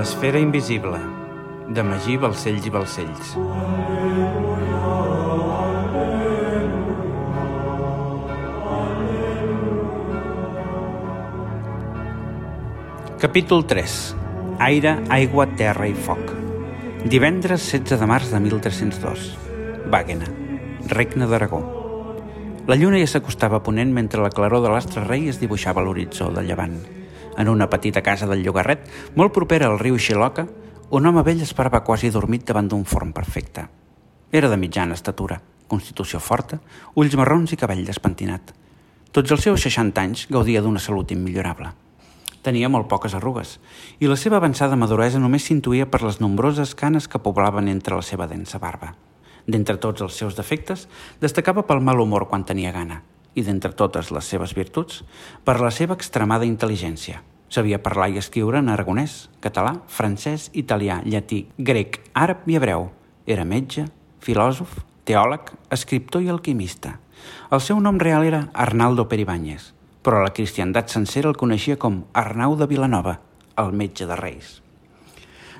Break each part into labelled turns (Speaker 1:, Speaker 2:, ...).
Speaker 1: L'esfera invisible, de Magí Balcells i Balcells. Capítol 3. Aire, aigua, terra i foc. Divendres 16 de març de 1302. Wagena, regne d'Aragó. La lluna ja s'acostava a ponent mentre la claror de l'astre rei es dibuixava a l'horitzó del llevant. En una petita casa del llogarret, molt propera al riu Xiloca, un home vell esperava quasi dormit davant d'un forn perfecte. Era de mitjana estatura, constitució forta, ulls marrons i cabell despentinat. Tots els seus 60 anys gaudia d'una salut immillorable. Tenia molt poques arrugues, i la seva avançada maduresa només s'intuïa per les nombroses canes que poblaven entre la seva densa barba. D'entre tots els seus defectes, destacava pel mal humor quan tenia gana, i d'entre totes les seves virtuts, per la seva extremada intel·ligència. Sabia parlar i escriure en aragonès, català, francès, italià, llatí, grec, àrab i hebreu. Era metge, filòsof, teòleg, escriptor i alquimista. El seu nom real era Arnaldo Peribáñez, però la cristiandat sencera el coneixia com Arnau de Vilanova, el metge de Reis.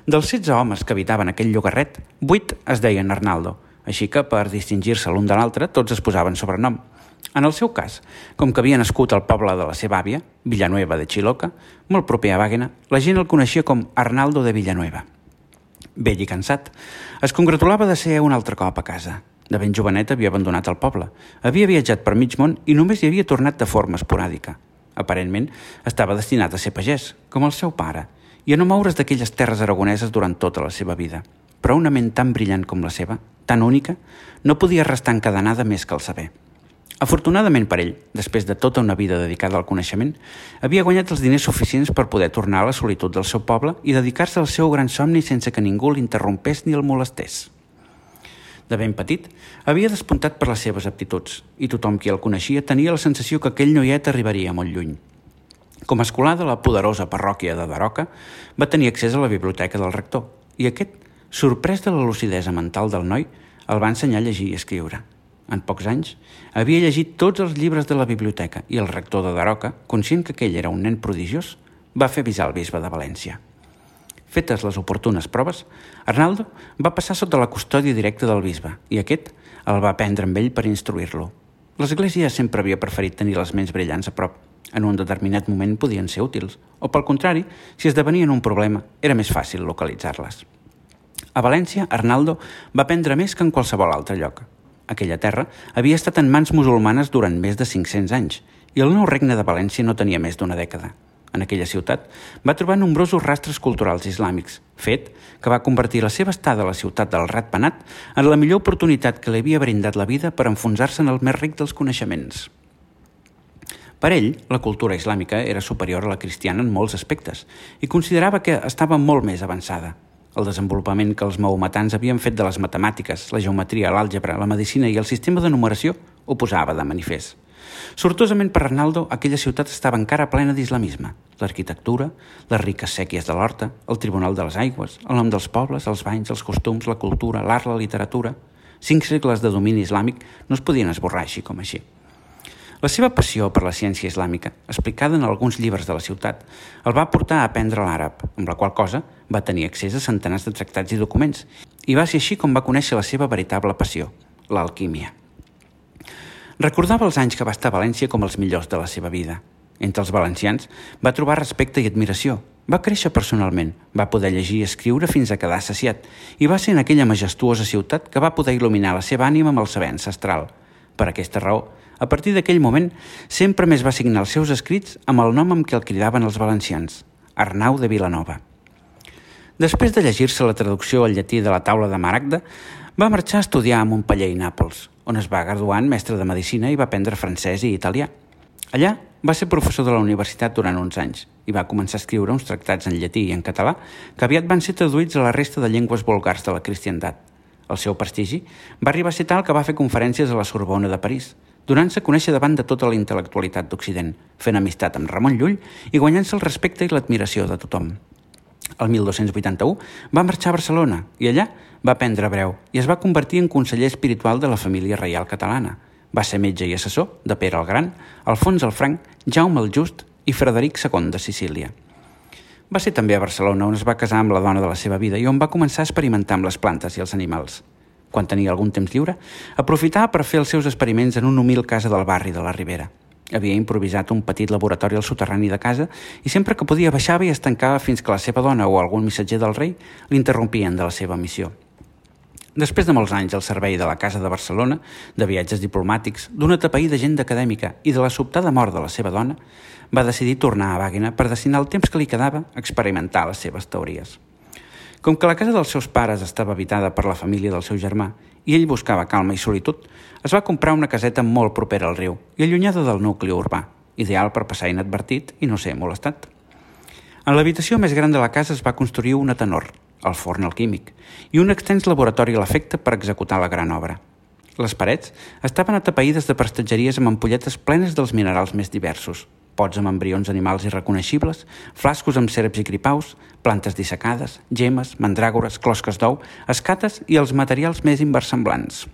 Speaker 1: Dels 16 homes que habitaven aquell llogarret, 8 es deien Arnaldo, així que per distingir-se l'un de l'altre tots es posaven sobrenom. En el seu cas, com que havia nascut al poble de la seva àvia, Villanueva de Chiloca, molt proper a Wagena, la gent el coneixia com Arnaldo de Villanueva. Vell i cansat, es congratulava de ser un altre cop a casa. De ben jovenet havia abandonat el poble. Havia viatjat per mig món i només hi havia tornat de forma esporàdica. Aparentment, estava destinat a ser pagès, com el seu pare, i a no moure's d'aquelles terres aragoneses durant tota la seva vida. Però una ment tan brillant com la seva, tan única, no podia restar encadenada més que el saber. Afortunadament per ell, després de tota una vida dedicada al coneixement, havia guanyat els diners suficients per poder tornar a la solitud del seu poble i dedicar-se al seu gran somni sense que ningú l'interrompés ni el molestés. De ben petit, havia despuntat per les seves aptituds i tothom qui el coneixia tenia la sensació que aquell noiet arribaria molt lluny. Com a escolar de la poderosa parròquia de Daroca, va tenir accés a la biblioteca del rector i aquest, sorprès de la lucidesa mental del noi, el va ensenyar a llegir i escriure. En pocs anys, havia llegit tots els llibres de la biblioteca i el rector de Daroca, conscient que aquell era un nen prodigiós, va fer avisar el bisbe de València. Fetes les oportunes proves, Arnaldo va passar sota la custòdia directa del bisbe i aquest el va prendre amb ell per instruir-lo. L'Església sempre havia preferit tenir les ments brillants a prop. En un determinat moment podien ser útils, o pel contrari, si esdevenien un problema, era més fàcil localitzar-les. A València, Arnaldo va aprendre més que en qualsevol altre lloc. Aquella terra havia estat en mans musulmanes durant més de 500 anys i el nou regne de València no tenia més d'una dècada en aquella ciutat, va trobar nombrosos rastres culturals islàmics, fet que va convertir la seva estada a la ciutat del Ratpenat en la millor oportunitat que li havia brindat la vida per enfonsar-se en el més ric dels coneixements. Per ell, la cultura islàmica era superior a la cristiana en molts aspectes i considerava que estava molt més avançada. El desenvolupament que els maometans havien fet de les matemàtiques, la geometria, l'àlgebra, la medicina i el sistema de numeració ho posava de manifest. Sortosament per Arnaldo, aquella ciutat estava encara plena d'islamisme. L'arquitectura, les riques sèquies de l'horta, el Tribunal de les Aigües, el nom dels pobles, els banys, els costums, la cultura, l'art, la literatura... Cinc segles de domini islàmic no es podien esborrar així com així. La seva passió per la ciència islàmica, explicada en alguns llibres de la ciutat, el va portar a aprendre l'àrab, amb la qual cosa va tenir accés a centenars de tractats i documents, i va ser així com va conèixer la seva veritable passió, l'alquímia. Recordava els anys que va estar a València com els millors de la seva vida. Entre els valencians va trobar respecte i admiració. Va créixer personalment, va poder llegir i escriure fins a quedar saciat i va ser en aquella majestuosa ciutat que va poder il·luminar la seva ànima amb el saber ancestral. Per aquesta raó, a partir d'aquell moment, sempre més va signar els seus escrits amb el nom amb què el cridaven els valencians, Arnau de Vilanova. Després de llegir-se la traducció al llatí de la taula de Maragda, va marxar a estudiar a Montpellier i Nàpols, on es va graduar en mestre de Medicina i va aprendre francès i italià. Allà va ser professor de la universitat durant uns anys i va començar a escriure uns tractats en llatí i en català que aviat van ser traduïts a la resta de llengües vulgars de la cristiandat. El seu prestigi va arribar a ser tal que va fer conferències a la Sorbona de París, donant-se a conèixer davant de tota la intel·lectualitat d'Occident, fent amistat amb Ramon Llull i guanyant-se el respecte i l'admiració de tothom. El 1281 va marxar a Barcelona i allà va aprendre hebreu i es va convertir en conseller espiritual de la família reial catalana. Va ser metge i assessor de Pere el Gran, Alfons el Franc, Jaume el Just i Frederic II de Sicília. Va ser també a Barcelona on es va casar amb la dona de la seva vida i on va començar a experimentar amb les plantes i els animals. Quan tenia algun temps lliure, aprofitava per fer els seus experiments en una humil casa del barri de la Ribera. Havia improvisat un petit laboratori al soterrani de casa i sempre que podia baixava i es tancava fins que la seva dona o algun missatger del rei l'interrompien de la seva missió. Després de molts anys al servei de la Casa de Barcelona, de viatges diplomàtics, d'una tapaïda agenda acadèmica i de la sobtada mort de la seva dona, va decidir tornar a Wagner per destinar el temps que li quedava a experimentar les seves teories. Com que la casa dels seus pares estava habitada per la família del seu germà i ell buscava calma i solitud, es va comprar una caseta molt propera al riu i allunyada del nucli urbà, ideal per passar inadvertit i no ser molestat. En l'habitació més gran de la casa es va construir una tenor, el forn alquímic, i un extens laboratori a l'efecte per executar la gran obra. Les parets estaven atapeïdes de prestatgeries amb ampolletes plenes dels minerals més diversos, pots amb embrions animals irreconeixibles, flascos amb serps i gripaus, plantes dissecades, gemes, mandràgores, closques d'ou, escates i els materials més inversemblants.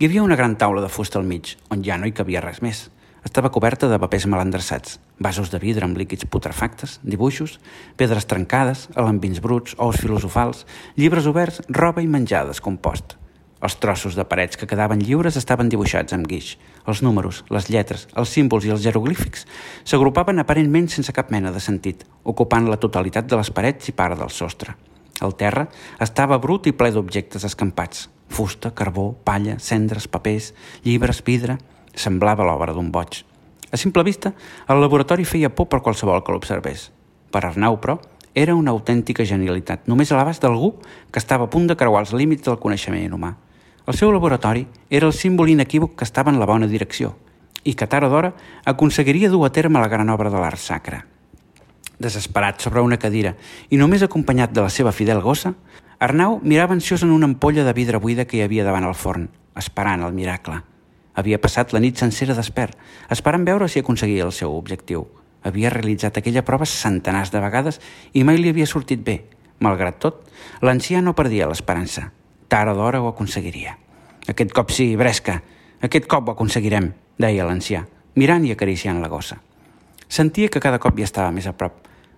Speaker 1: Hi havia una gran taula de fusta al mig, on ja no hi cabia res més. Estava coberta de papers mal endreçats, vasos de vidre amb líquids putrefactes, dibuixos, pedres trencades, alambins bruts, ous filosofals, llibres oberts, roba i menjar descompost. Els trossos de parets que quedaven lliures estaven dibuixats amb guix. Els números, les lletres, els símbols i els jeroglífics s'agrupaven aparentment sense cap mena de sentit, ocupant la totalitat de les parets i part del sostre. El terra estava brut i ple d'objectes escampats. Fusta, carbó, palla, cendres, papers, llibres, vidre... Semblava l'obra d'un boig. A simple vista, el laboratori feia por per qualsevol que l'observés. Per Arnau, però, era una autèntica genialitat, només a l'abast d'algú que estava a punt de creuar els límits del coneixement humà. El seu laboratori era el símbol inequívoc que estava en la bona direcció i que tard o d'hora aconseguiria dur a terme la gran obra de l'art sacre. Desesperat sobre una cadira i només acompanyat de la seva fidel gossa, Arnau mirava ansiós en una ampolla de vidre buida que hi havia davant el forn, esperant el miracle. Havia passat la nit sencera despert, esperant veure si aconseguia el seu objectiu. Havia realitzat aquella prova centenars de vegades i mai li havia sortit bé. Malgrat tot, l'ancià no perdia l'esperança. Tard o d'hora ho aconseguiria. Aquest cop sí, Bresca, aquest cop ho aconseguirem, deia l'ancià, mirant i acariciant la gossa. Sentia que cada cop hi estava més a prop.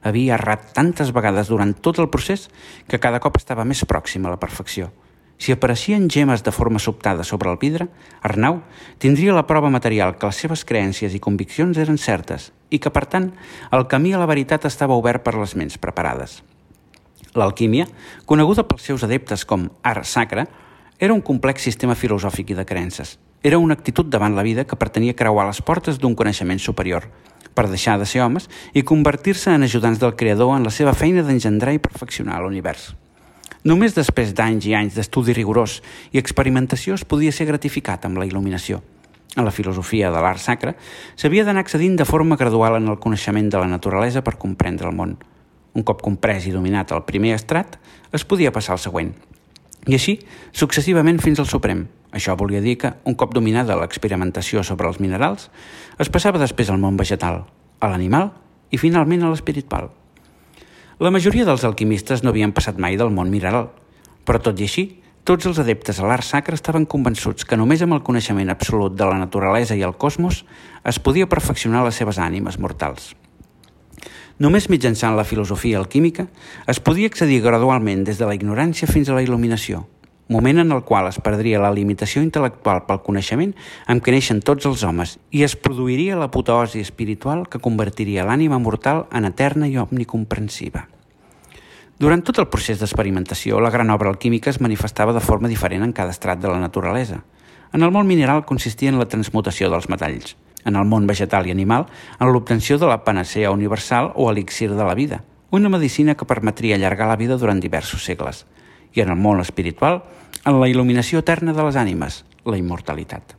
Speaker 1: Havia errat tantes vegades durant tot el procés que cada cop estava més pròxim a la perfecció. Si apareixien gemes de forma sobtada sobre el vidre, Arnau tindria la prova material que les seves creences i conviccions eren certes i que, per tant, el camí a la veritat estava obert per les ments preparades. L'alquímia, coneguda pels seus adeptes com art sacre, era un complex sistema filosòfic i de creences. Era una actitud davant la vida que pretenia creuar les portes d'un coneixement superior, per deixar de ser homes i convertir-se en ajudants del Creador en la seva feina d'engendrar i perfeccionar l'univers. Només després d'anys i anys d'estudi rigorós i experimentació es podia ser gratificat amb la il·luminació. En la filosofia de l'art sacre s'havia d'anar accedint de forma gradual en el coneixement de la naturalesa per comprendre el món. Un cop comprès i dominat el primer estrat, es podia passar al següent. I així, successivament fins al suprem. Això volia dir que, un cop dominada l'experimentació sobre els minerals, es passava després al món vegetal, a l'animal i finalment a l'espiritual. La majoria dels alquimistes no havien passat mai del món mineral, però tot i així, tots els adeptes a l'art sacre estaven convençuts que només amb el coneixement absolut de la naturalesa i el cosmos es podia perfeccionar les seves ànimes mortals. Només mitjançant la filosofia alquímica es podia accedir gradualment des de la ignorància fins a la il·luminació, moment en el qual es perdria la limitació intel·lectual pel coneixement amb què neixen tots els homes i es produiria l'apoteosi espiritual que convertiria l'ànima mortal en eterna i omnicomprensiva. Durant tot el procés d'experimentació, la gran obra alquímica es manifestava de forma diferent en cada estrat de la naturalesa. En el món mineral consistia en la transmutació dels metalls, en el món vegetal i animal, en l'obtenció de la panacea universal o elixir de la vida, una medicina que permetria allargar la vida durant diversos segles, i en el món espiritual, en la il·luminació eterna de les ànimes, la immortalitat.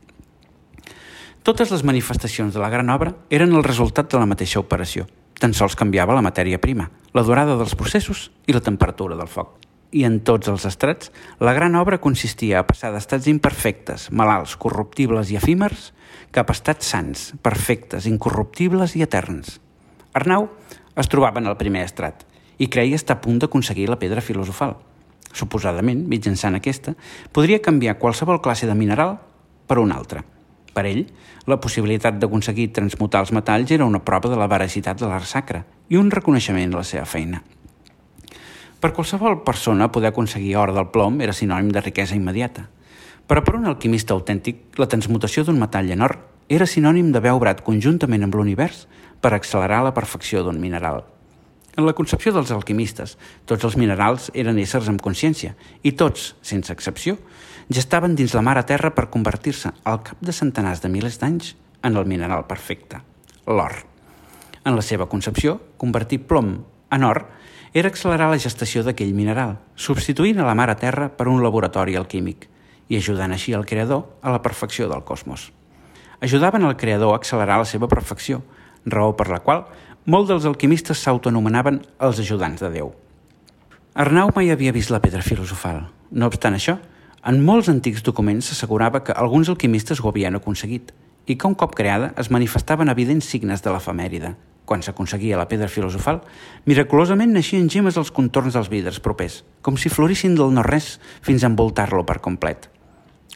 Speaker 1: Totes les manifestacions de la gran obra eren el resultat de la mateixa operació. Tan sols canviava la matèria prima, la durada dels processos i la temperatura del foc. I en tots els estrats, la gran obra consistia a passar d'estats imperfectes, malalts, corruptibles i efímers, cap a estats sants, perfectes, incorruptibles i eterns. Arnau es trobava en el primer estrat i creia estar a punt d'aconseguir la pedra filosofal – Suposadament, mitjançant aquesta, podria canviar qualsevol classe de mineral per una altra. Per ell, la possibilitat d'aconseguir transmutar els metalls era una prova de la veracitat de l'art sacre i un reconeixement a la seva feina. Per qualsevol persona, poder aconseguir or del plom era sinònim de riquesa immediata. Però per un alquimista autèntic, la transmutació d'un metall en or era sinònim d'haver obrat conjuntament amb l'univers per accelerar la perfecció d'un mineral. En la concepció dels alquimistes, tots els minerals eren éssers amb consciència i tots, sense excepció, ja estaven dins la mar a terra per convertir-se al cap de centenars de milers d'anys en el mineral perfecte, l'or. En la seva concepció, convertir plom en or era accelerar la gestació d'aquell mineral, substituint a la mar a terra per un laboratori alquímic i ajudant així el creador a la perfecció del cosmos ajudaven al creador a accelerar la seva perfecció, raó per la qual molts dels alquimistes s'autoanomenaven els ajudants de Déu. Arnau mai havia vist la pedra filosofal. No obstant això, en molts antics documents s'assegurava que alguns alquimistes ho havien aconseguit i que un cop creada es manifestaven evidents signes de l'efemèride. Quan s'aconseguia la pedra filosofal, miraculosament naixien gemes als contorns dels vidres propers, com si florissin del no-res fins a envoltar-lo per complet.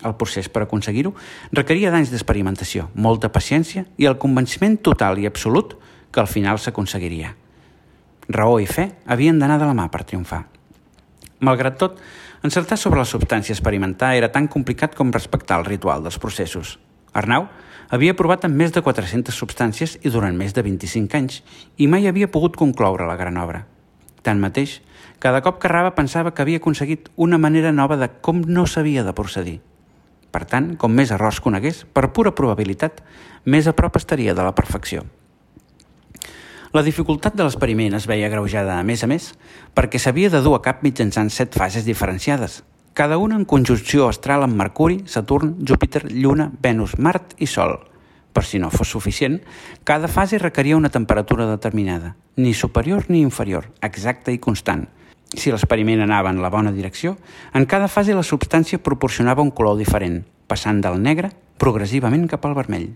Speaker 1: El procés per aconseguir-ho requeria d'anys d'experimentació, molta paciència i el convenciment total i absolut que al final s'aconseguiria. Raó i fe havien d'anar de la mà per triomfar. Malgrat tot, encertar sobre la substància experimentar era tan complicat com respectar el ritual dels processos. Arnau havia provat amb més de 400 substàncies i durant més de 25 anys i mai havia pogut concloure la gran obra. Tanmateix, cada cop que errava pensava que havia aconseguit una manera nova de com no s'havia de procedir – per tant, com més errors conegués, per pura probabilitat, més a prop estaria de la perfecció. La dificultat de l'experiment es veia greujada, a més a més, perquè s'havia de dur a cap mitjançant set fases diferenciades, cada una en conjunció astral amb Mercuri, Saturn, Júpiter, Lluna, Venus, Mart i Sol. Per si no fos suficient, cada fase requeria una temperatura determinada, ni superior ni inferior, exacta i constant – si l'experiment anava en la bona direcció, en cada fase la substància proporcionava un color diferent, passant del negre progressivament cap al vermell.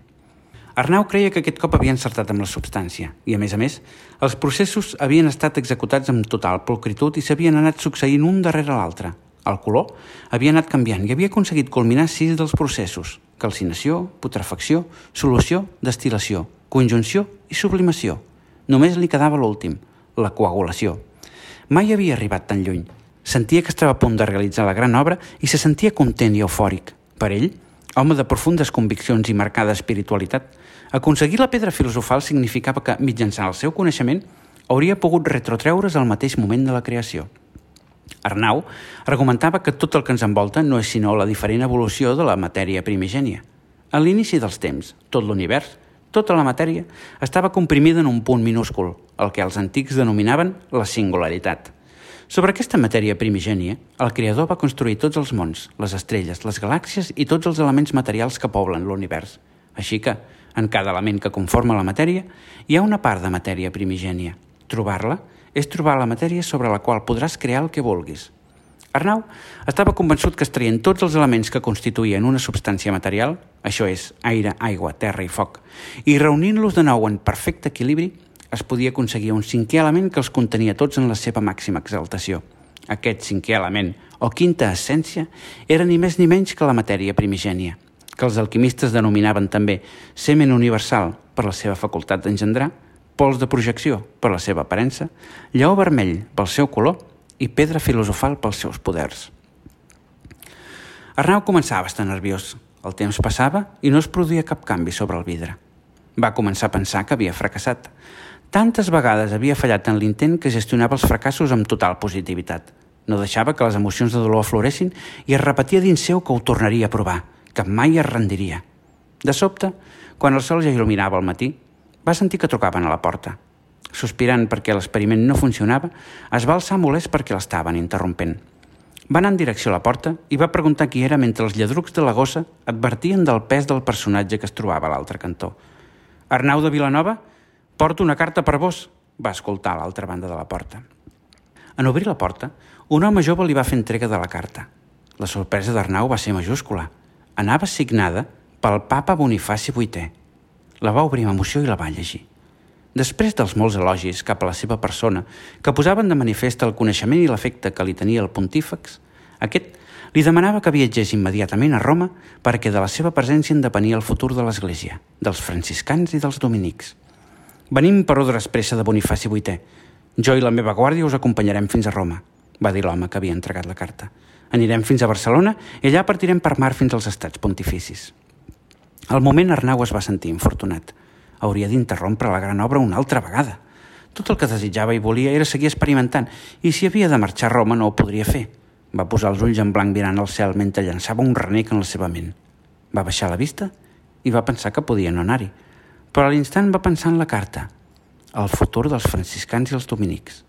Speaker 1: Arnau creia que aquest cop havia encertat amb la substància i, a més a més, els processos havien estat executats amb total pulcritud i s'havien anat succeint un darrere l'altre. El color havia anat canviant i havia aconseguit culminar sis dels processos, calcinació, putrefacció, solució, destil·lació, conjunció i sublimació. Només li quedava l'últim, la coagulació. Mai havia arribat tan lluny. Sentia que estava a punt de realitzar la gran obra i se sentia content i eufòric. Per ell, home de profundes conviccions i marcada espiritualitat, aconseguir la pedra filosofal significava que, mitjançant el seu coneixement, hauria pogut retrotreure's al mateix moment de la creació. Arnau argumentava que tot el que ens envolta no és sinó la diferent evolució de la matèria primigènia. A l'inici dels temps, tot l'univers tota la matèria estava comprimida en un punt minúscul, el que els antics denominaven la singularitat. Sobre aquesta matèria primigènia, el Creador va construir tots els mons, les estrelles, les galàxies i tots els elements materials que poblen l'univers. Així que, en cada element que conforma la matèria, hi ha una part de matèria primigènia. Trobar-la és trobar la matèria sobre la qual podràs crear el que vulguis. Arnau estava convençut que es traient tots els elements que constituïen una substància material, això és, aire, aigua, terra i foc, i reunint-los de nou en perfecte equilibri, es podia aconseguir un cinquè element que els contenia tots en la seva màxima exaltació. Aquest cinquè element, o quinta essència, era ni més ni menys que la matèria primigènia, que els alquimistes denominaven també semen universal per la seva facultat d'engendrar, pols de projecció per la seva aparença, lleó vermell pel seu color i pedra filosofal pels seus poders. Arnau començava a estar nerviós. El temps passava i no es produïa cap canvi sobre el vidre. Va començar a pensar que havia fracassat. Tantes vegades havia fallat en l'intent que gestionava els fracassos amb total positivitat. No deixava que les emocions de dolor afloressin i es repetia dins seu que ho tornaria a provar, que mai es rendiria. De sobte, quan el sol ja il·luminava al matí, va sentir que trucaven a la porta sospirant perquè l'experiment no funcionava, es va alçar molest perquè l'estaven interrompent. Va anar en direcció a la porta i va preguntar qui era mentre els lladrucs de la gossa advertien del pes del personatge que es trobava a l'altre cantó. Arnau de Vilanova? Porto una carta per vos, va escoltar a l'altra banda de la porta. En obrir la porta, un home jove li va fer entrega de la carta. La sorpresa d'Arnau va ser majúscula. Anava signada pel papa Bonifaci VIII. La va obrir amb emoció i la va llegir. Després dels molts elogis cap a la seva persona, que posaven de manifest el coneixement i l'efecte que li tenia el pontífex, aquest li demanava que viatgés immediatament a Roma perquè de la seva presència en depenia el futur de l'Església, dels franciscans i dels dominics. Venim per ordre expressa de Bonifaci VIII. Jo i la meva guàrdia us acompanyarem fins a Roma, va dir l'home que havia entregat la carta. Anirem fins a Barcelona i allà partirem per mar fins als estats pontificis. Al moment Arnau es va sentir infortunat. Hauria d'interrompre la gran obra una altra vegada. Tot el que desitjava i volia era seguir experimentant i si havia de marxar a Roma no ho podria fer. Va posar els ulls en blanc mirant al cel mentre llançava un renec en la seva ment. Va baixar la vista i va pensar que podia no anar-hi. Però a l'instant va pensar en la carta, el futur dels franciscans i els dominics.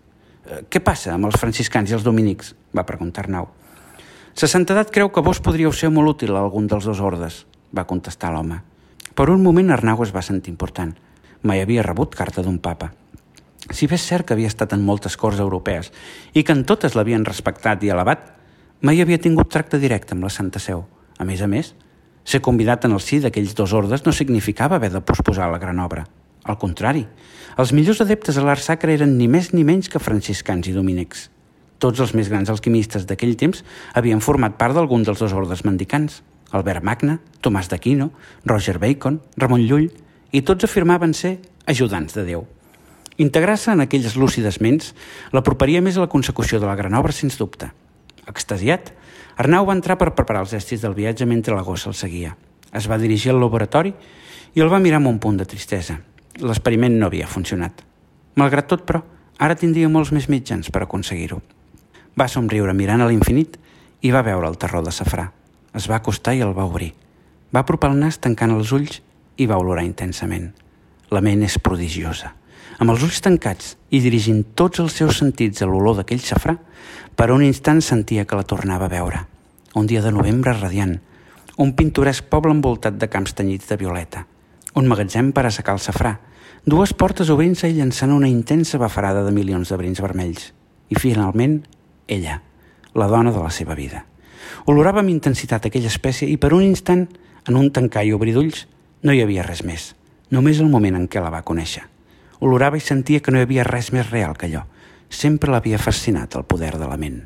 Speaker 1: Eh, què passa amb els franciscans i els dominics? va preguntar Arnau. Sa santedat creu que vos podríeu ser molt útil a algun dels dos ordes, va contestar l'home. Per un moment Arnau es va sentir important. Mai havia rebut carta d'un papa. Si bé és cert que havia estat en moltes corts europees i que en totes l'havien respectat i elevat, mai havia tingut tracte directe amb la Santa Seu. A més a més, ser convidat en el sí d'aquells dos ordes no significava haver de posposar la gran obra. Al contrari, els millors adeptes a l'art sacre eren ni més ni menys que franciscans i dominics. Tots els més grans alquimistes d'aquell temps havien format part d'algun dels dos ordes mendicants. Albert Magna, Tomàs d'Aquino, Roger Bacon, Ramon Llull, i tots afirmaven ser ajudants de Déu. Integrar-se en aquelles lúcides ments l'aproparia més a la consecució de la gran obra, sens dubte. Extasiat, Arnau va entrar per preparar els estris del viatge mentre la gossa el seguia. Es va dirigir al laboratori i el va mirar amb un punt de tristesa. L'experiment no havia funcionat. Malgrat tot, però, ara tindria molts més mitjans per aconseguir-ho. Va somriure mirant a l'infinit i va veure el terror de safrà. Es va acostar i el va obrir. Va apropar el nas tancant els ulls i va olorar intensament. La ment és prodigiosa. Amb els ulls tancats i dirigint tots els seus sentits a l'olor d'aquell safrà, per un instant sentia que la tornava a veure. Un dia de novembre radiant, un pintoresc poble envoltat de camps tenyits de violeta, un magatzem per assecar el safrà, dues portes obrint-se i llançant una intensa bafarada de milions de brins vermells. I finalment, ella, la dona de la seva vida. Olorava amb intensitat aquella espècie i per un instant, en un tancar i obrir d'ulls, no hi havia res més, només el moment en què la va conèixer. Olorava i sentia que no hi havia res més real que allò. Sempre l'havia fascinat el poder de la ment.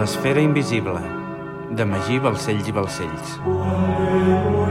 Speaker 1: L'esfera invisible, de Magí Balcells i Balcells. Aleluia.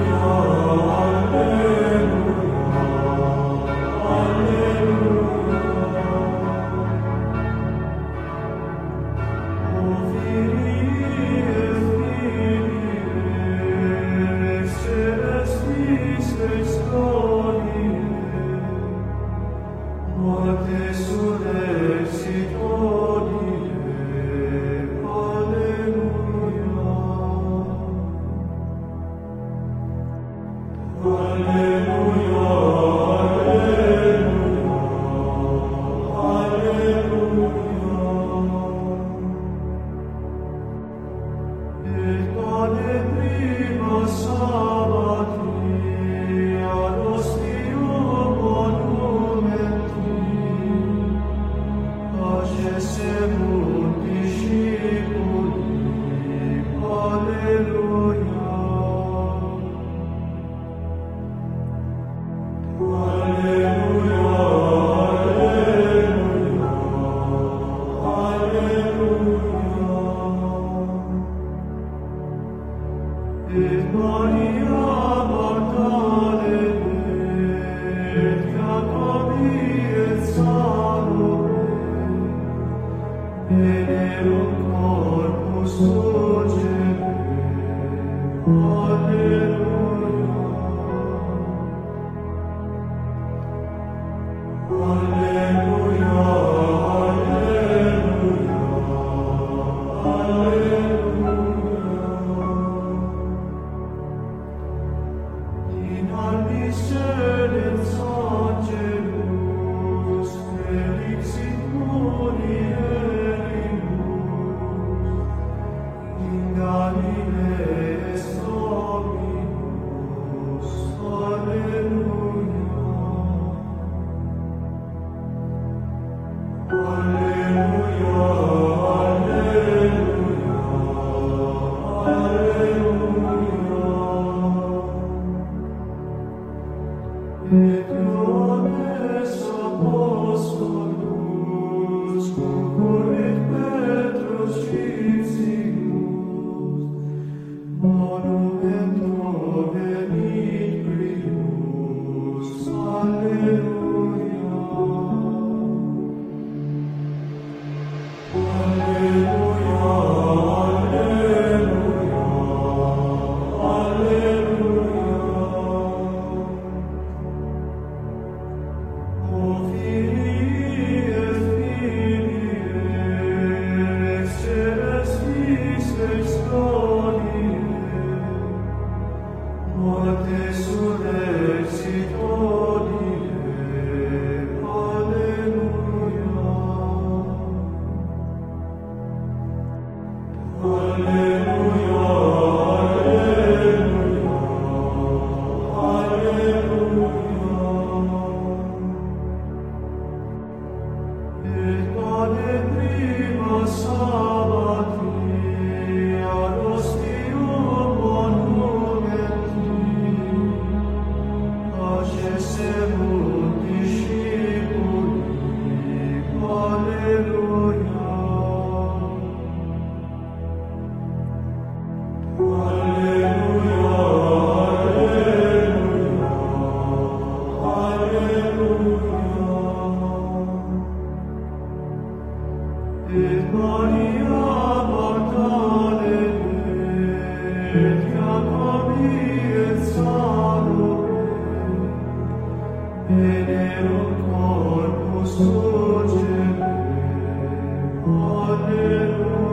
Speaker 1: Alleluia.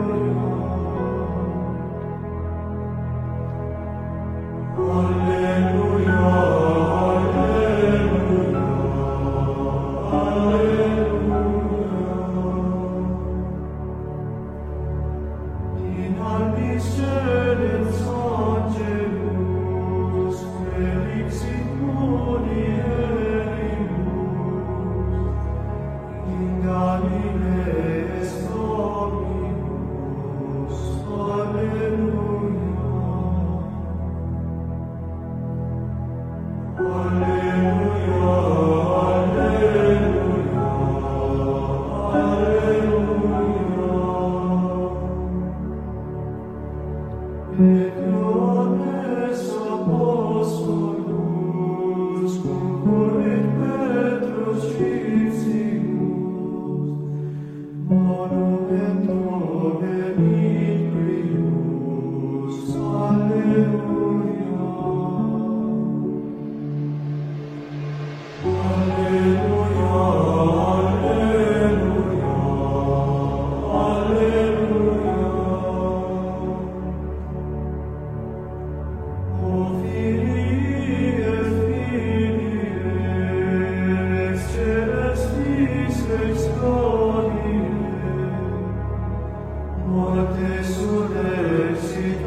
Speaker 1: morte
Speaker 2: sud exit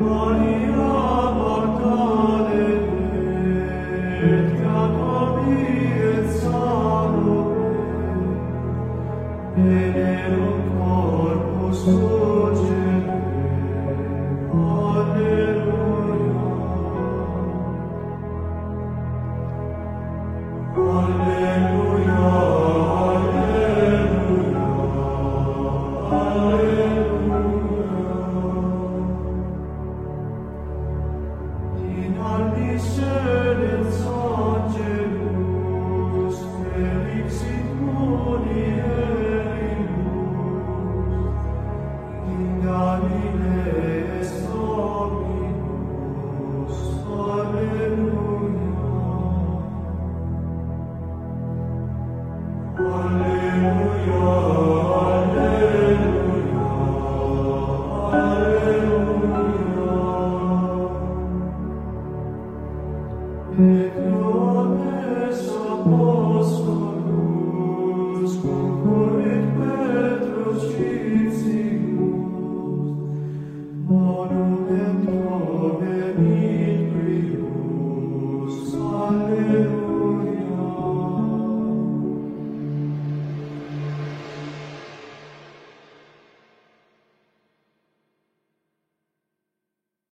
Speaker 2: morning.